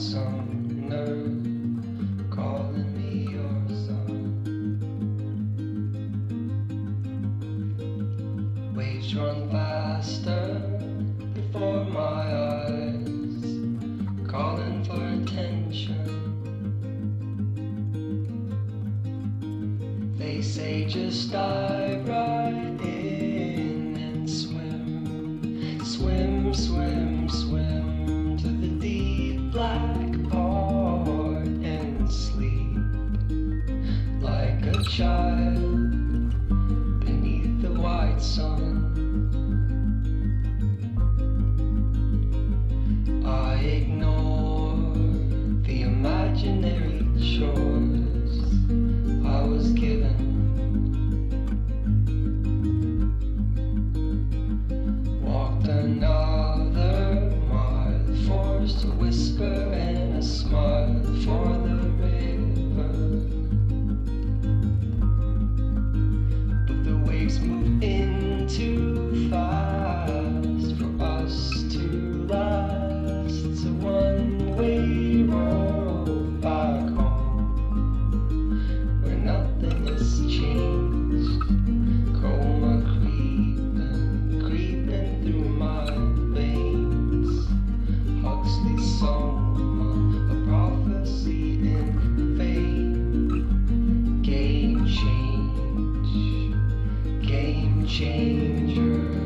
song, no, calling me your song. Waves run faster before my eyes, calling for attention. They say just dive right in. A child beneath the white sun. I ignore the imaginary chores I was given. Walked another mile, forced a whisper and a smile change.